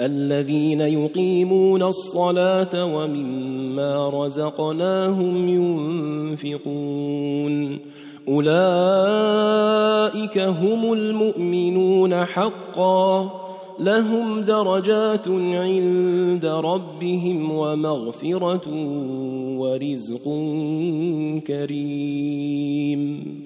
الذين يقيمون الصلاة ومما رزقناهم ينفقون. أولئك هم المؤمنون حقا. لهم درجات عند ربهم ومغفرة ورزق كريم.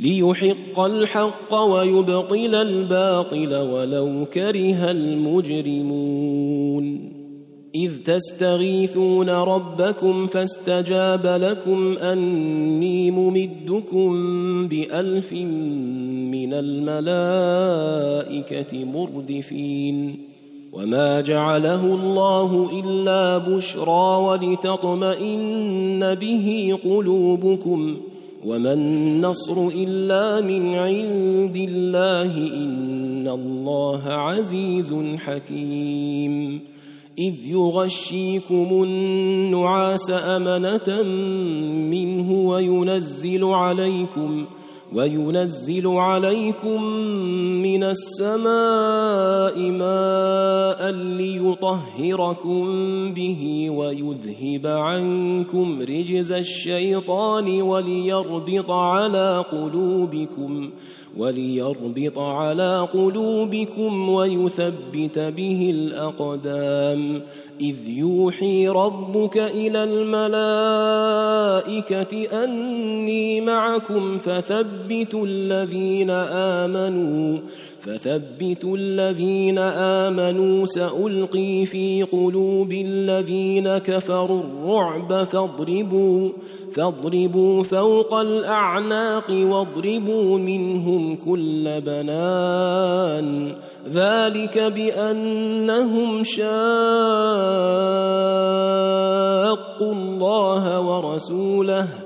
ليحق الحق ويبطل الباطل ولو كره المجرمون. إذ تستغيثون ربكم فاستجاب لكم أني ممدكم بألف من الملائكة مردفين. وما جعله الله إلا بشرى ولتطمئن به قلوبكم وما النصر إلا من عند الله إن الله عزيز حكيم إذ يغشيكم النعاس أمنة منه وينزل عليكم وينزل عليكم من السماء ماء ليطهركم به ويذهب عنكم رجز الشيطان وليربط على قلوبكم وليربط على قلوبكم ويثبت به الأقدام. إذ يوحي ربك إلى الملائكة أني معكم فثبتوا الذين آمنوا فثبتوا الذين آمنوا سألقي في قلوب الذين كفروا الرعب فاضربوا فاضربوا فوق الأعناق واضربوا منهم كل بنان. ذلك بأنهم شاقوا الله ورسوله.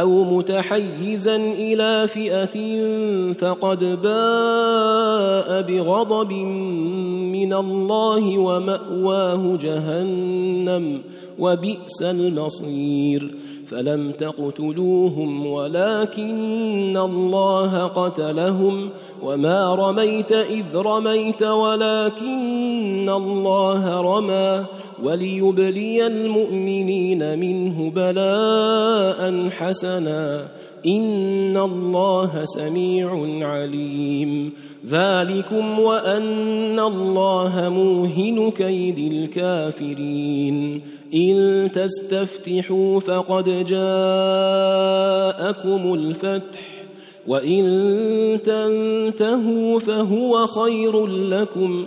أو متحيزا إلى فئة فقد باء بغضب من الله ومأواه جهنم وبئس المصير. فلم تقتلوهم ولكن الله قتلهم. وما رميت إذ رميت ولكن الله رمى. وليبلي المؤمنين منه بلاء حسنا إن الله سميع عليم. ذلكم وأن الله موهن كيد الكافرين. إن تستفتحوا فقد جاءكم الفتح وإن تنتهوا فهو خير لكم.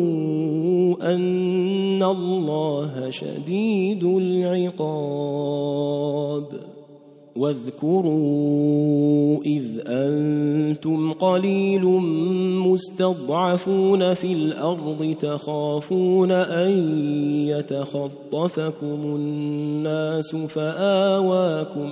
ان الله شديد العقاب واذكروا اذ أنتم قليل مستضعفون في الأرض تخافون ان يتخطفكم الناس فاواكم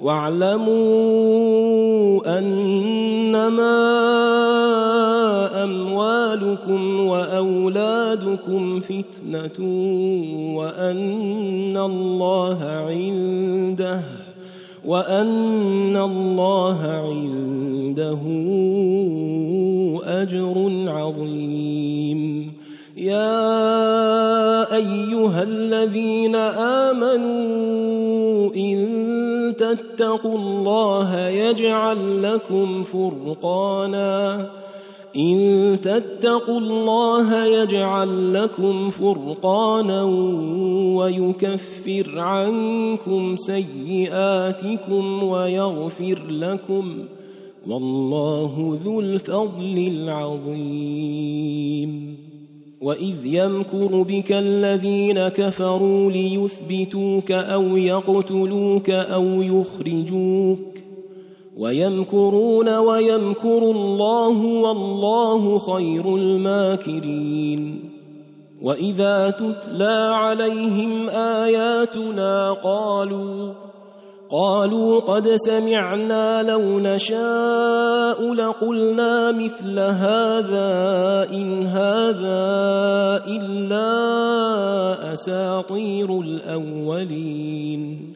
واعلموا أنما أموالكم وأولادكم فتنة وأن الله عنده وأن الله عنده أجر عظيم. يا أيها الذين آمنوا إن تتقوا الله يجعل لكم فرقانا. إن تتقوا الله يجعل لكم فرقانا ويكفر عنكم سيئاتكم ويغفر لكم والله ذو الفضل العظيم. واذ يمكر بك الذين كفروا ليثبتوك أو يقتلوك أو يخرجوك ويمكرون ويمكر الله والله خير الماكرين واذا تتلى عليهم اياتنا قالوا قالوا قد سمعنا لو نشاء لقلنا مثل هذا إن هذا إلا أساطير الأولين.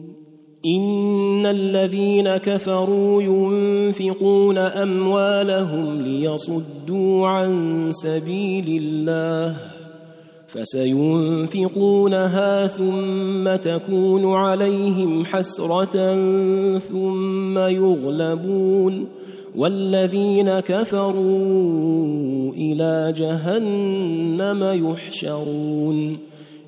ان الذين كفروا ينفقون اموالهم ليصدوا عن سبيل الله فسينفقونها ثم تكون عليهم حسره ثم يغلبون والذين كفروا إلى جهنم يحشرون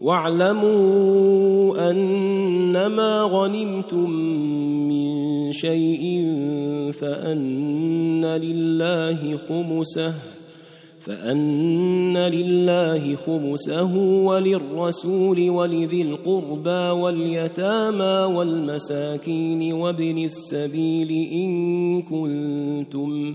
واعلموا أنما غنمتم من شيء فأن لله خمسه فأن لله خمسه وللرسول ولذي القربى واليتامى والمساكين وابن السبيل إن كنتم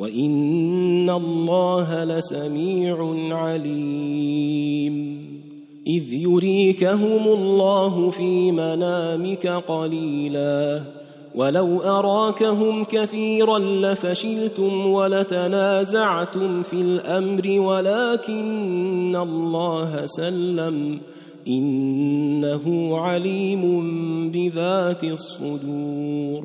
وان الله لسميع عليم اذ يريكهم الله في منامك قليلا ولو اراكهم كثيرا لفشلتم ولتنازعتم في الامر ولكن الله سلم انه عليم بذات الصدور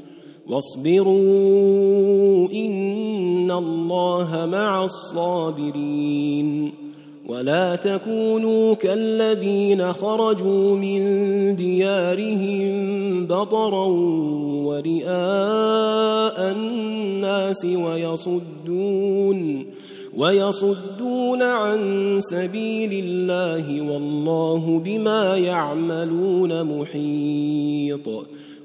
واصبروا إن الله مع الصابرين ولا تكونوا كالذين خرجوا من ديارهم بطرا ورئاء الناس ويصدون ويصدون عن سبيل الله والله بما يعملون محيط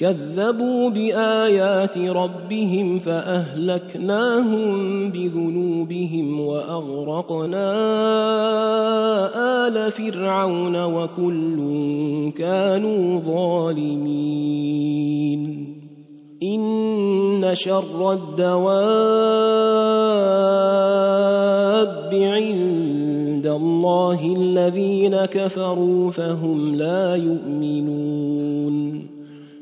كذبوا بآيات ربهم فأهلكناهم بذنوبهم وأغرقنا آل فرعون وكل كانوا ظالمين. إن شر الدواب عند الله الذين كفروا فهم لا يؤمنون.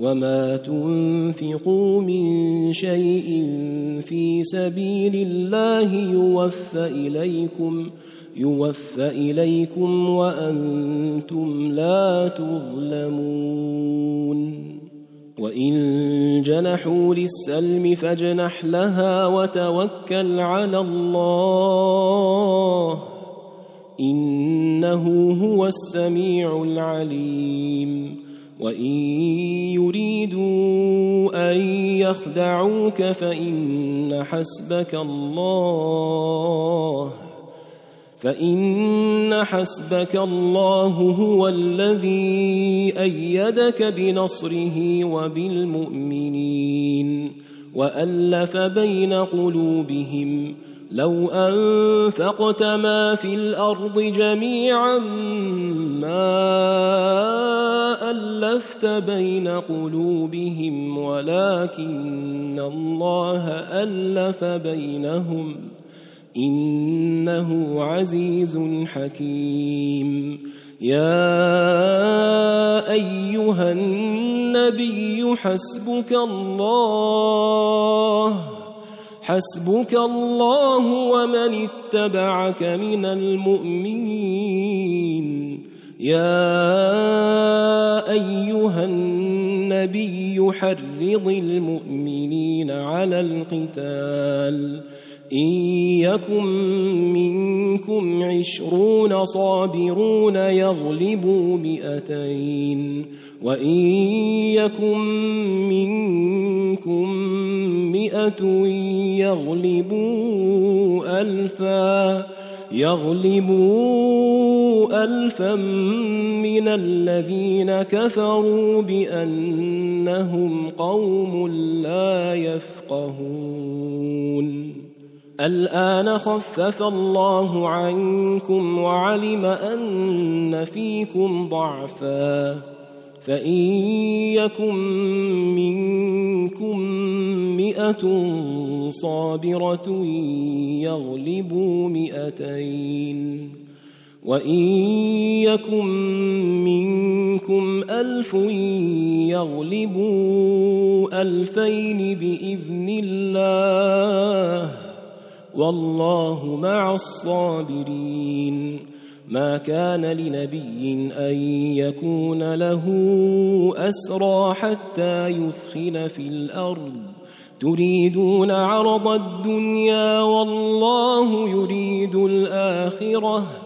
وما تنفقوا من شيء في سبيل الله يوفى اليكم يوفى اليكم وأنتم لا تظلمون. وان جنحوا للسلم فاجنح لها وتوكل على الله انه هو السميع العليم. وإن يريدوا أن يخدعوك فإن حسبك الله فإن حسبك الله هو الذي أيدك بنصره وبالمؤمنين وألف بين قلوبهم لو أنفقت ما في الأرض جميعا ما ألفت بين قلوبهم ولكن الله ألف بينهم إنه عزيز حكيم. يا أيها النبي حسبك الله حسبك الله ومن اتبعك من المؤمنين. يا أيها النبي حرض المؤمنين على القتال إن يكن منكم عشرون صابرون يغلبوا مئتين وإن يكن منكم مئة يغلبوا ألفا يغلبوا الفا من الذين كفروا بأنهم قوم لا يفقهون. الآن خفف الله عنكم وعلم أن فيكم ضعفا. فإن يكن منكم مئة صابرة يغلبوا مئتين. وان يكن منكم الف يغلبوا الفين باذن الله والله مع الصابرين ما كان لنبي ان يكون له اسرى حتى يثخن في الأرض تريدون عرض الدنيا والله يريد الاخره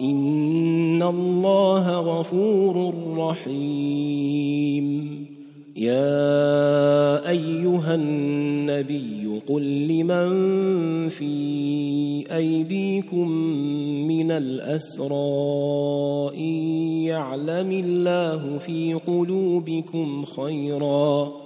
إن الله غفور رحيم. يا أيها النبي قل لمن في أيديكم من الأسرى إن يعلم الله في قلوبكم خيرا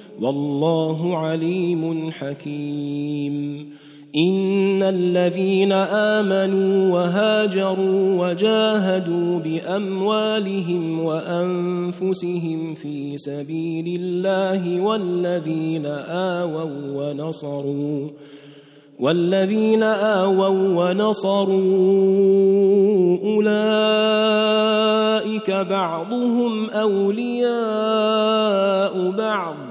والله عليم حكيم. إن الذين آمنوا وهاجروا وجاهدوا بأموالهم وأنفسهم في سبيل الله والذين آووا ونصروا والذين آووا ونصروا أولئك بعضهم أولياء بعض.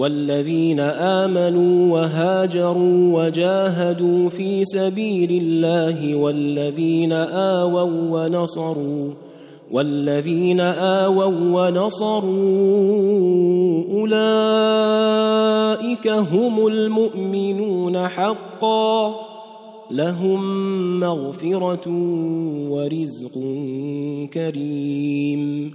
والذين آمنوا وهاجروا وجاهدوا في سبيل الله والذين آووا ونصروا والذين آووا ونصروا أولئك هم المؤمنون حقا لهم مغفرة ورزق كريم